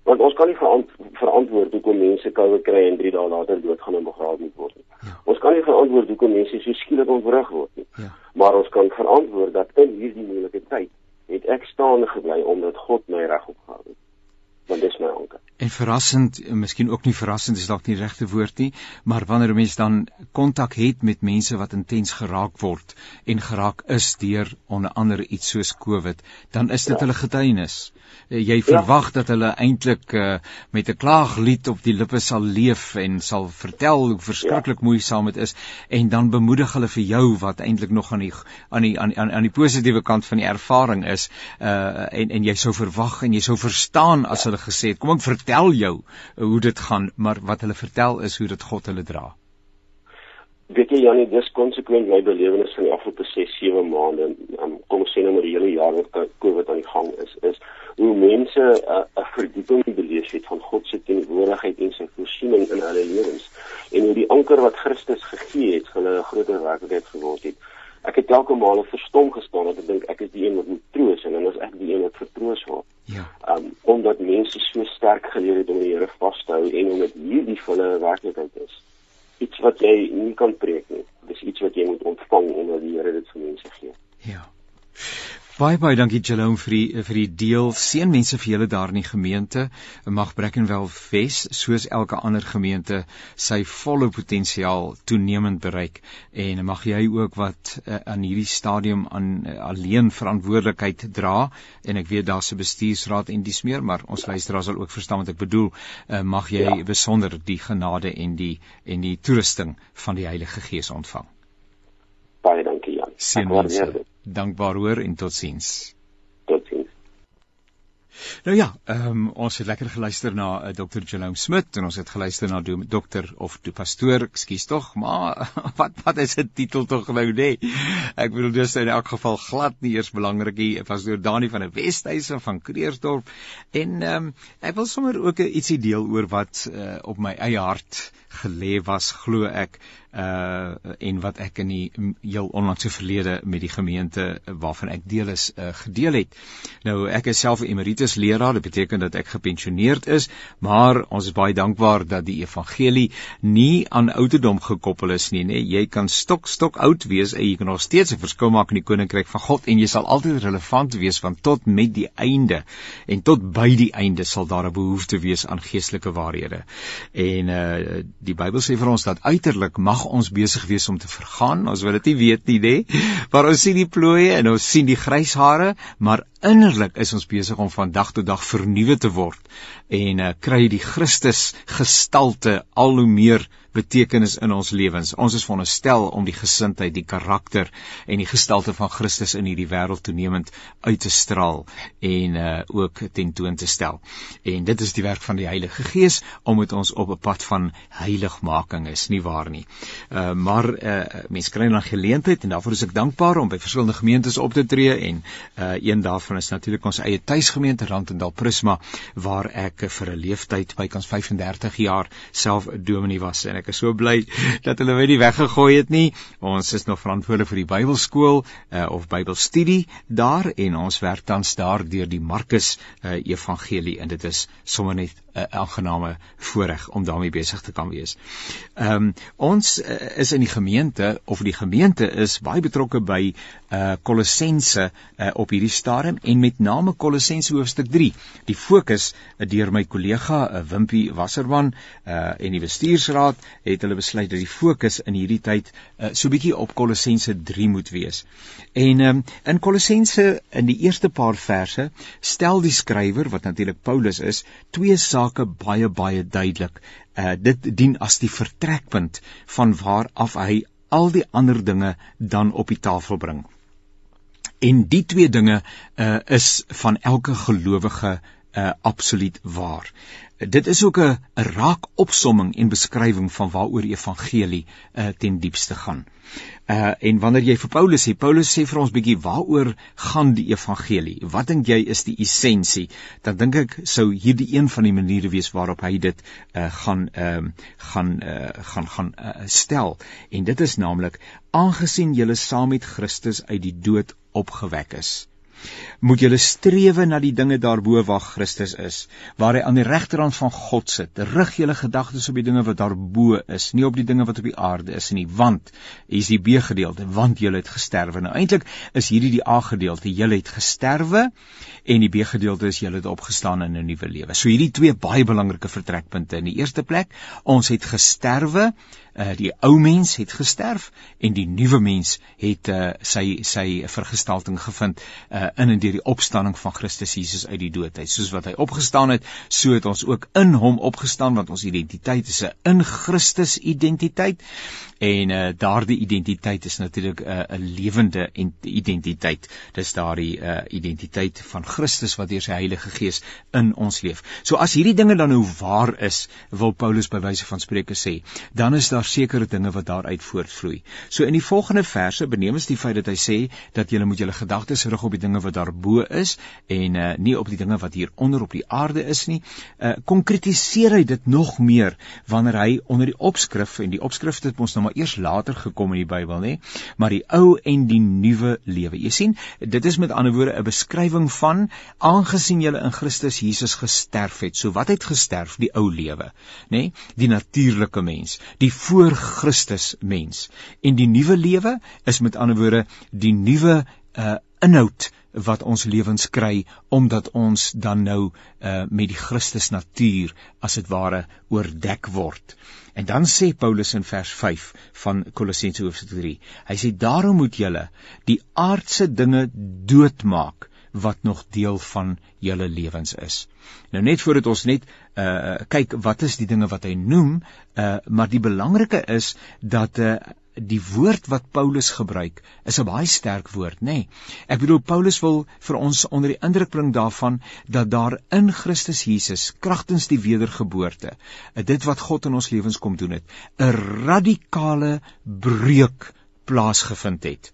Want ons kan nie verant verantwoord hoekom mense koue kry en 3 dae later doodgaan en begrawe moet word nie. Ja. Ons kan nie verantwoord hoekom mense so skielik ontwrig word nie. Ja. Maar ons kan verantwoord dat in hierdie moeilike tyd het ek staande gebly omdat God my regop gehou het. Want dis my anker. En verrassend, miskien ook nie verrassend is dalk nie regte woord nie, maar wanneer 'n mens dan kontak het met mense wat intens geraak word en geraak is deur onder andere iets soos COVID, dan is dit ja. hulle getuienis. Eh, jy ja. verwag ja. dat hulle eintlik uh, met 'n klaaglied op die lippe sal leef en sal vertel hoe verskriklik ja. moeisaam dit is en dan bemoedig hulle vir jou wat eintlik nog aan die aan die aan aan, aan die positiewe kant van die ervaring is uh en en jy sou verwag en jy sou verstaan as ja. Hulle gesê het kom ek vertel jou uh, hoe dit gaan maar wat hulle vertel is hoe dit God hulle dra weet jy Janie dis konsekwent my belewenis van die afgelope 6 7 maande um, kom ons sê nou maar die hele jaar wat COVID aan die gang is is hoe mense 'n uh, verdieping beleef het van God se teenwoordigheid en sy voorsiening in hulle lewens en hoe die anker wat Christus gegee het hulle 'n groter werklikheid geword het. Ek het elke maal verstom gestaan dat ek dink ek is die een wat moet troos en dan is ek die een wat vertroos word. Ja. Um omdat mense so sterk geleer het om die Here vas te hou en omdat hierdie vir hulle werklikheid is. Iets wat jy nie kan preek nie. Dis iets wat jy moet ontvang omdat die Here dit vir mense gee. Ja. Baie baie dankie Jerome vir die vir die deel. Seën mense vir julle daar in die gemeente. Mag Brackenwell Wes soos elke ander gemeente sy volle potensiaal toenemend bereik en mag jy ook wat uh, aan hierdie stadium aan uh, alleen verantwoordelikheid dra en ek weet daar's 'n bestuursraad en dis meer, maar ons luisteraars sal ook verstaan wat ek bedoel. Uh, mag jy ja. besonder die genade en die en die toerusting van die Heilige Gees ontvang. Baie dankie Jan. Seën dankbaar hoor en totsiens. Totsiens. Nou ja, ehm um, ons het lekker geluister na uh, eh, Dr. Jerome Smit en ons het geluister na die dokter of die pastoor, ekskuus tog, maar wat wat is 'n titel tog nou nê? Nee? Ek bedoel dis in elk geval glad nie eers belangrik nie. Pastoor Dani van die Wesduise van Kreersdorp en ehm um, ek wil sommer ook ietsie deel oor wat uh, op my eie hart gelê was, glo ek uh en wat ek in die heel onlangse verlede met die gemeente waarvan ek deel is uh, gedeel het. Nou ek is self 'n emeritus leraar, dit beteken dat ek gepensioneerd is, maar ons is baie dankbaar dat die evangelie nie aan ouderdom gekoppel is nie, nê. Jy kan stok stok oud wees en jy kan nog steeds 'n verskil maak in die koninkryk van God en jy sal altyd relevant wees want tot met die einde en tot by die einde sal daar 'n behoefte wees aan geestelike waarhede. En uh die Bybel sê vir ons dat uiterlik mag ons besig wees om te vergaan. Ons wil dit nie weet nie, nê? Maar ons sien die plooie en ons sien die grys hare, maar innerlik is ons besig om van dag tot dag vernuwe te word en uh, kry die Christus gestalte al hoe meer betekenis in ons lewens. Ons is veronderstel om die gesindheid, die karakter en die gestalte van Christus in hierdie wêreld toenemend uit te straal en uh ook tentoon te stel. En dit is die werk van die Heilige Gees om met ons op 'n pad van heiligmaking is nie waar nie. Uh maar uh mense kry dan geleentheid en daarvoor is ek dankbaar om by verskillende gemeentes op te tree en uh een daarvan is natuurlik ons eie tuisgemeente Randendal Prisma waar ek vir 'n leeftyd bykans 35 jaar self dominee was en is so bly dat hulle my nie weggegooi het nie. Ons is nog verantwoordelik vir die Bybelskool uh, of Bybelstudie daar en ons werk tans daar deur die Markus uh, Evangelie en dit is sommer net 'n uh, aangename voorreg om daarmee besig te kan wees. Ehm um, ons uh, is in die gemeente of die gemeente is baie betrokke by uh Kolossense uh, op hierdie stadium en met name Kolossense hoofstuk 3. Die fokus uh, deur my kollega uh, Wimpie Wasserman uh, en die bestuursraad het hulle besluit dat die fokus in hierdie tyd uh, so bietjie op Kolossense 3 moet wees. En um, in Kolossense in die eerste paar verse stel die skrywer wat natuurlik Paulus is, twee baie baie duidelik. Uh, dit dien as die vertrekpunt van waar af hy al die ander dinge dan op die tafel bring. En die twee dinge uh, is van elke gelowige uh, absoluut waar. Dit is ook 'n raak opsomming en beskrywing van waaroor evangelie uh, ten diepste gaan. Uh en wanneer jy vir Paulus sê, Paulus sê vir ons bietjie waaroor gaan die evangelie? Wat dink jy is die essensie? Dan dink ek sou hierdie een van die maniere wees waarop hy dit uh gaan ehm uh, gaan uh gaan gaan uh, stel. En dit is naamlik aangesien jy saam met Christus uit die dood opgewek is moet julle strewe na die dinge daarbo waar Christus is, waar hy aan die regterhand van God sit. Rig julle gedagtes op die dinge wat daarbo is, nie op die dinge wat op die aarde is nie, want is die B gedeelte, want julle het gesterwe. Nou eintlik is hierdie die A gedeelte, julle het gesterwe en die B gedeelte is julle het opgestaan in 'n nuwe lewe. So hierdie twee baie belangrike vertrekpunte. In die eerste plek, ons het gesterwe uh, die ou mens het gesterf en die nuwe mens het uh, sy sy vergestalting gevind uh, in en deur die opstanding van Christus Jesus uit die dood uit. Soos wat hy opgestaan het, so het ons ook in hom opgestaan want ons identiteit is 'n in Christus identiteit en uh, daardie identiteit is natuurlik 'n uh, 'n lewende identiteit. Dis daardie uh, identiteit van Christus wat deur sy Heilige Gees in ons leef. So as hierdie dinge dan nou waar is, wil Paulus by wyse van Spreuke sê, dan is daar sekere dinge wat daaruit voortvloei. So in die volgende verse benemens die feit dat hy sê dat jy moet julle gedagtes rig op die dinge wat daarbo is en uh, nie op die dinge wat hier onder op die aarde is nie. Uh konkretiseer hy dit nog meer wanneer hy onder die opskrif en die opskrif het ons nou maar eers later gekom in die Bybel nê, maar die ou en die nuwe lewe. Jy sien, dit is met ander woorde 'n beskrywing van aangesien jy in Christus Jesus gesterf het. So wat het gesterf? Die ou lewe, nê? Die natuurlike mens, die voor Christus mens. En die nuwe lewe is met ander woorde die nuwe uh inhoud wat ons lewens kry omdat ons dan nou uh met die Christus natuur as dit ware oordek word. En dan sê Paulus in vers 5 van Kolossense hoofstuk 3. Hy sê daarom moet julle die aardse dinge doodmaak wat nog deel van julle lewens is. Nou net voordat ons net uh kyk wat is die dinge wat hy noem, uh maar die belangrike is dat uh die woord wat Paulus gebruik is 'n baie sterk woord, nê. Nee. Ek bedoel Paulus wil vir ons onder die indruk bring daarvan dat daar in Christus Jesus kragtens die wedergeboorte, dit wat God in ons lewens kom doen het, 'n radikale breuk plaasgevind het.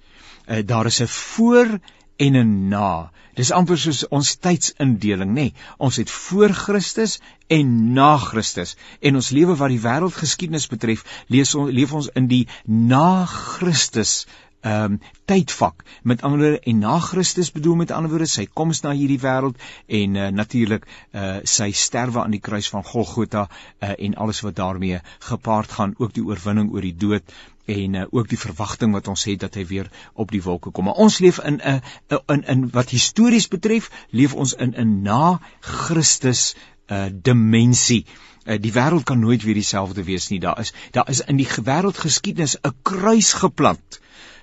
Uh, daar is 'n voor en 'n na. Dis amper soos ons tydsindeling, nê? Nee, ons het voor Christus en na Christus. En ons lewe wat die wêreldgeskiedenis betref, lees ons leef ons in die na Christus ehm um, tydvak met ander woorde en na Christus bedoel met ander woorde sy koms na hierdie wêreld en uh, natuurlik uh, sy sterwe aan die kruis van Golgotha uh, en alles wat daarmee gepaard gaan ook die oorwinning oor die dood en uh, ook die verwagting wat ons het dat hy weer op die wolke kom. Maar ons leef in 'n uh, in in wat histories betref, leef ons in 'n na Christus uh, dimensie. Uh, die wêreld kan nooit weer dieselfde wees nie. Daar is daar is in die wêreldgeskiedenis 'n kruis geplant.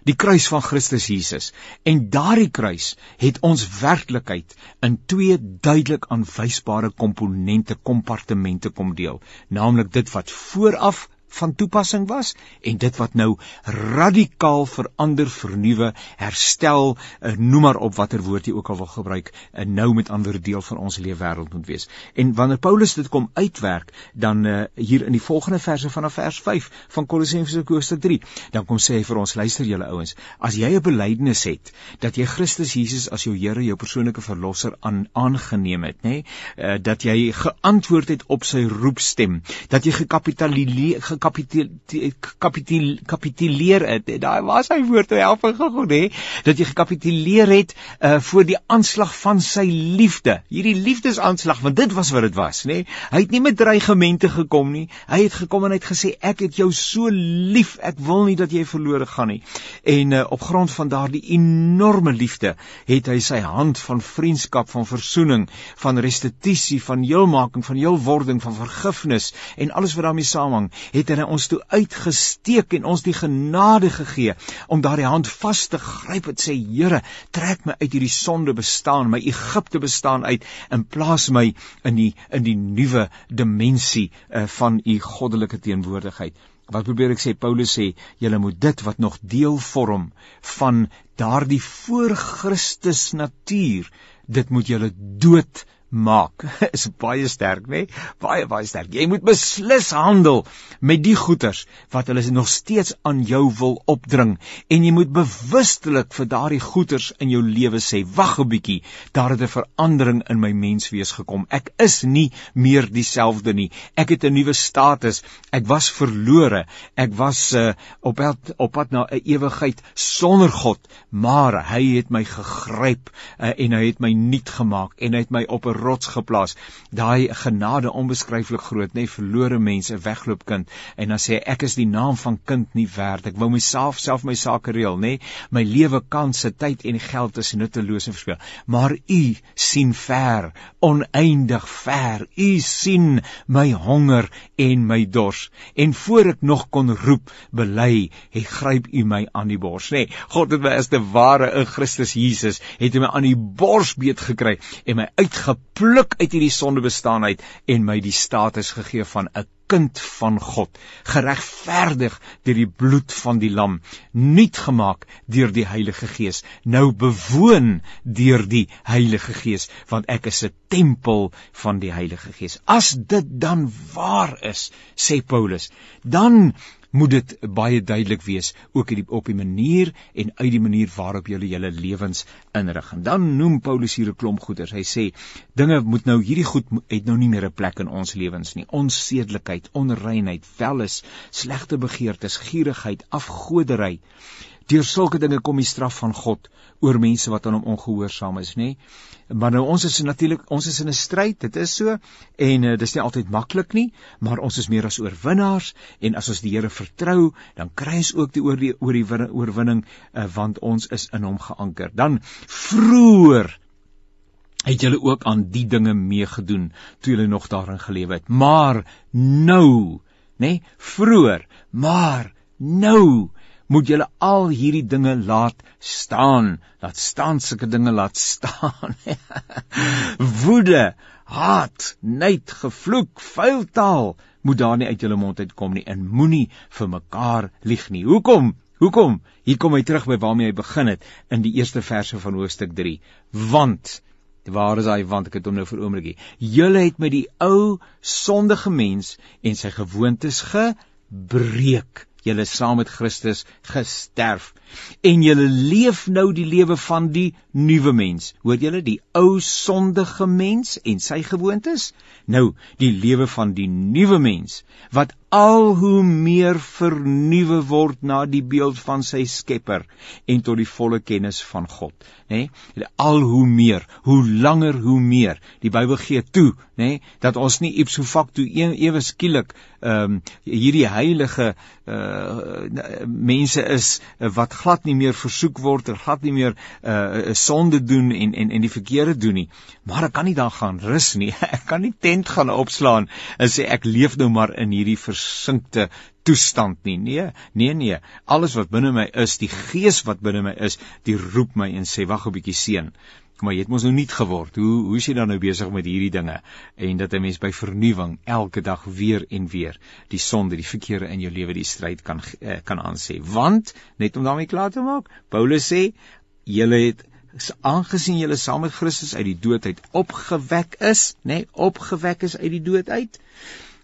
Die kruis van Christus Jesus. En daardie kruis het ons werklikheid in twee duidelik aanwysbare komponente, kompartemente kom deel, naamlik dit wat vooraf van toepassing was en dit wat nou radikaal verander, vernuwe, herstel, uh, noem maar op watter woord jy ook al wil gebruik, uh, nou met ander deel van ons leefwêreld moet wees. En wanneer Paulus dit kom uitwerk, dan uh, hier in die volgende verse vanaf vers 5 van Kolossense hoofstuk 3, dan kom sê hy vir ons, luister julle ouens, as jy 'n belydenis het dat jy Christus Jesus as jou Here, jou persoonlike verlosser aan aangeneem het, nê, nee? uh, dat jy geantwoord het op sy roepstem, dat jy gekapitaliseer gekapituleer het. Daai was hy woord toe help gegaan nê, dat jy gekapituleer het uh voor die aanslag van sy liefde. Hierdie liefdesaanslag, want dit was wat dit was nê. Hy het nie met dreigemente gekom nie. Hy het gekom en hy het gesê ek het jou so lief, ek wil nie dat jy verlore gaan nie. En uh op grond van daardie enorme liefde het hy sy hand van vriendskap, van verzoening, van restituisie, van heelmaking, van heelwording, van vergifnis en alles wat daarmee saamhang, het hy ons toe uitgesteek en ons die genade gegee om daardie hand vas te gryp en sê Here, trek my uit hierdie sonde bestaan, my Egipte bestaan uit en plaas my in die in die nuwe dimensie uh, van u goddelike teenwoordigheid. Wat probeer ek sê Paulus sê julle moet dit wat nog deel vorm van daardie voor Christus natuur dit moet julle dood maak. Is baie sterk nê? Nee? baie baie sterk. Jy moet beslis handel met die goeders wat hulle nog steeds aan jou wil opdring. En jy moet bewustelik vir daardie goeders in jou lewe sê wag 'n bietjie daar het 'n verandering in my menswees gekom. Ek is nie meer dieselfde nie. Ek het 'n nuwe status. Ek was verlore. Ek was uh, op pad op pad na 'n ewigheid sonder God maar hy het my gegryp uh, en hy het my nuut gemaak en hy het my op 'n rots geplaas. Daai genade onbeskryflik groot, nê, nee, verlore mense, wegloop kind. En dan sê hy ek is die naam van kind nie werd. Ek wou myself self my sake reël, nê. Nee. My lewe kanse, tyd en geld is nutteloos en verspil. Maar u sien ver, oneindig ver. U sien my honger en my dors. En voor ek nog kon roep, bely, hy gryp u my aan die bors, nê. Nee. God het my as te ware in Christus Jesus het hy my aan die bors beet gekry en my uitgep pluk uit hierdie sonde bestaan uit en my die status gegee van 'n kind van God, geregverdig deur die bloed van die lam, nuut gemaak deur die Heilige Gees, nou bewoon deur die Heilige Gees, want ek is 'n tempel van die Heilige Gees. As dit dan waar is, sê Paulus, dan moet dit baie duidelik wees ook die, op die manier en uit die manier waarop jy julle lewens inrig. En dan noem Paulus hier 'n klomp goeders. Hy sê dinge moet nou hierdie goed het nou nie meer 'n plek in ons lewens nie. Onsedelikheid, onreinheid, welis, slegte begeertes, gierigheid, afgodery. Deur sulke dinge kom die straf van God oor mense wat aan hom ongehoorsaam is, nê? Maar nou ons is natuurlik ons is in 'n stryd, dit is so en uh, dis nie altyd maklik nie, maar ons is meer as oorwinnaars en as ons die Here vertrou, dan kry ons ook die oor die oor die oorwinning uh, want ons is in hom geanker. Dan vroeër het julle ook aan die dinge meegedoen toe julle nog daarin geleef het. Maar nou, nê, nee, vroeër, maar nou moet julle al hierdie dinge laat staan. Laat staan sulke dinge laat staan. Woede, haat, nait, gevloek, vuil taal moet daar nie uit julle mond uitkom nie en moenie vir mekaar lieg nie. Hoekom? Hoekom? Hier kom hy terug by waarmee hy begin het in die eerste verse van hoofstuk 3. Want Waar is hy want ek het hom nou vir oomblikie. Julle het met die ou sondige mens en sy gewoontes gebreek julle saam met Christus gesterf. En julle leef nou die lewe van die nuwe mens. Hoor julle die ou sondige mens en sy gewoontes? Nou, die lewe van die nuwe mens wat al hoe meer vernuwe word na die beeld van sy Skepper en tot die volle kennis van God, nê? Nee? Al hoe meer, hoe langer hoe meer. Die Bybel gee toe, nê, nee? dat ons nie ipso facto e-, ewe skielik ehm um, hierdie heilige uh mense is wat glad nie meer versoek word, glad nie meer uh sonde doen en en en die verkeerde doen nie. Maar ek kan nie daar gaan rus nie. Ek kan nie tent gaan opslaan en sê ek leef nou maar in hierdie versinkte toestand nie. Nee, nee, nee. Alles wat binne my is, die gees wat binne my is, die roep my en sê wag 'n bietjie seun. Maar jy het mos nou nie geword. Hoe hoe is jy dan nou besig met hierdie dinge? En dat 'n mens by vernuwing elke dag weer en weer die sonde, die verkeerde in jou lewe, die stryd kan eh, kan aansê. Want net om daarmee klaar te maak, Paulus sê, julle het aangesien julle saam met Christus uit die dood uit opgewek is, nê, nee, opgewek is uit die dood uit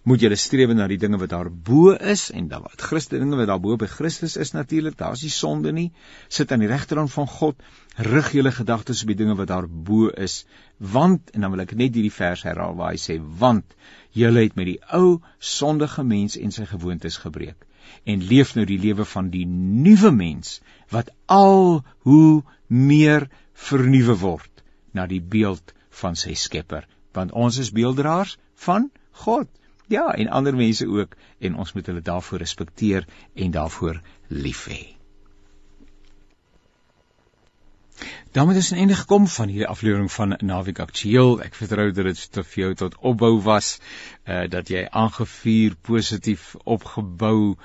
moet julle streef na die dinge wat daar bo is en dan wat Christus dinge wat daar bo by Christus is natuurlik. Daar's nie sonde nie. Sit aan die regterkant van God. Rig julle gedagtes op die dinge wat daar bo is. Want en dan wil ek net hierdie vers herhaal waar hy sê want julle het met die ou sondige mens en sy gewoontes gebreek en leef nou die lewe van die nuwe mens wat al hoe meer vernuwe word na die beeld van sy Skepper want ons is beelddraers van God. Ja en ander mense ook en ons moet hulle daarvoor respekteer en daarvoor lief hê daarmee is 'n einde gekom van hierdie aflewering van Naweek Aktueel ek vertrou dat dit vir jou tot opbou was uh, dat jy aangevuur positief opgebou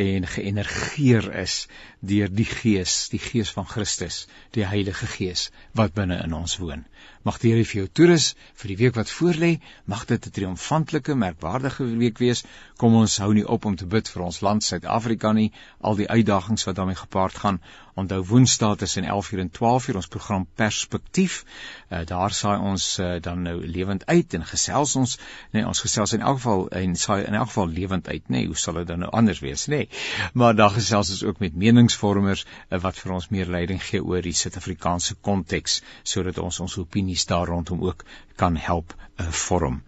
en geënergeer is deur die Gees, die Gees van Christus, die Heilige Gees wat binne in ons woon. Mag die Here vir jou toerus vir die week wat voorlê, mag dit 'n triomfantelike, merkwaardige week wees. Kom ons hou nie op om te bid vir ons land Suid-Afrika nie, al die uitdagings wat daarmee gepaard gaan. Onthou Woensdae tussen 11:00 en 12:00 ons program Perspektief. Uh, daar saai ons uh, dan nou lewend uit en gesels ons, nee, ons gesels in elk geval en saai in elk geval lewend uit, nê. Nee, hoe sal dit dan nou anders wees, nê? Nee. Maar daar gesels ons ook met meningsvormers uh, wat vir ons meer leiding gee oor die Suid-Afrikaanse konteks sodat ons ons opinies daar rondom ook kan help vorm.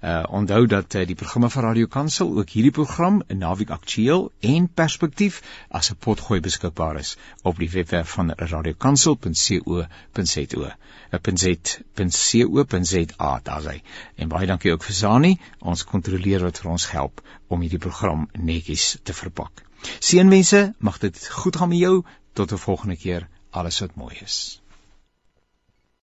Uh onthou dat uh, die programme van Radio Kansel ook hierdie program Naweek Aktueel en Perspektief as 'n potgooi beskikbaar is op die webwerf van radiokansel.co.za. .co.za daar sê. En baie dankie ook vir Zani. Ons kontroleer wat vir ons help om hierdie program netjies te verpak. Seënwense, mag dit goed gaan met jou tot 'n volgende keer. Alles wat mooi is.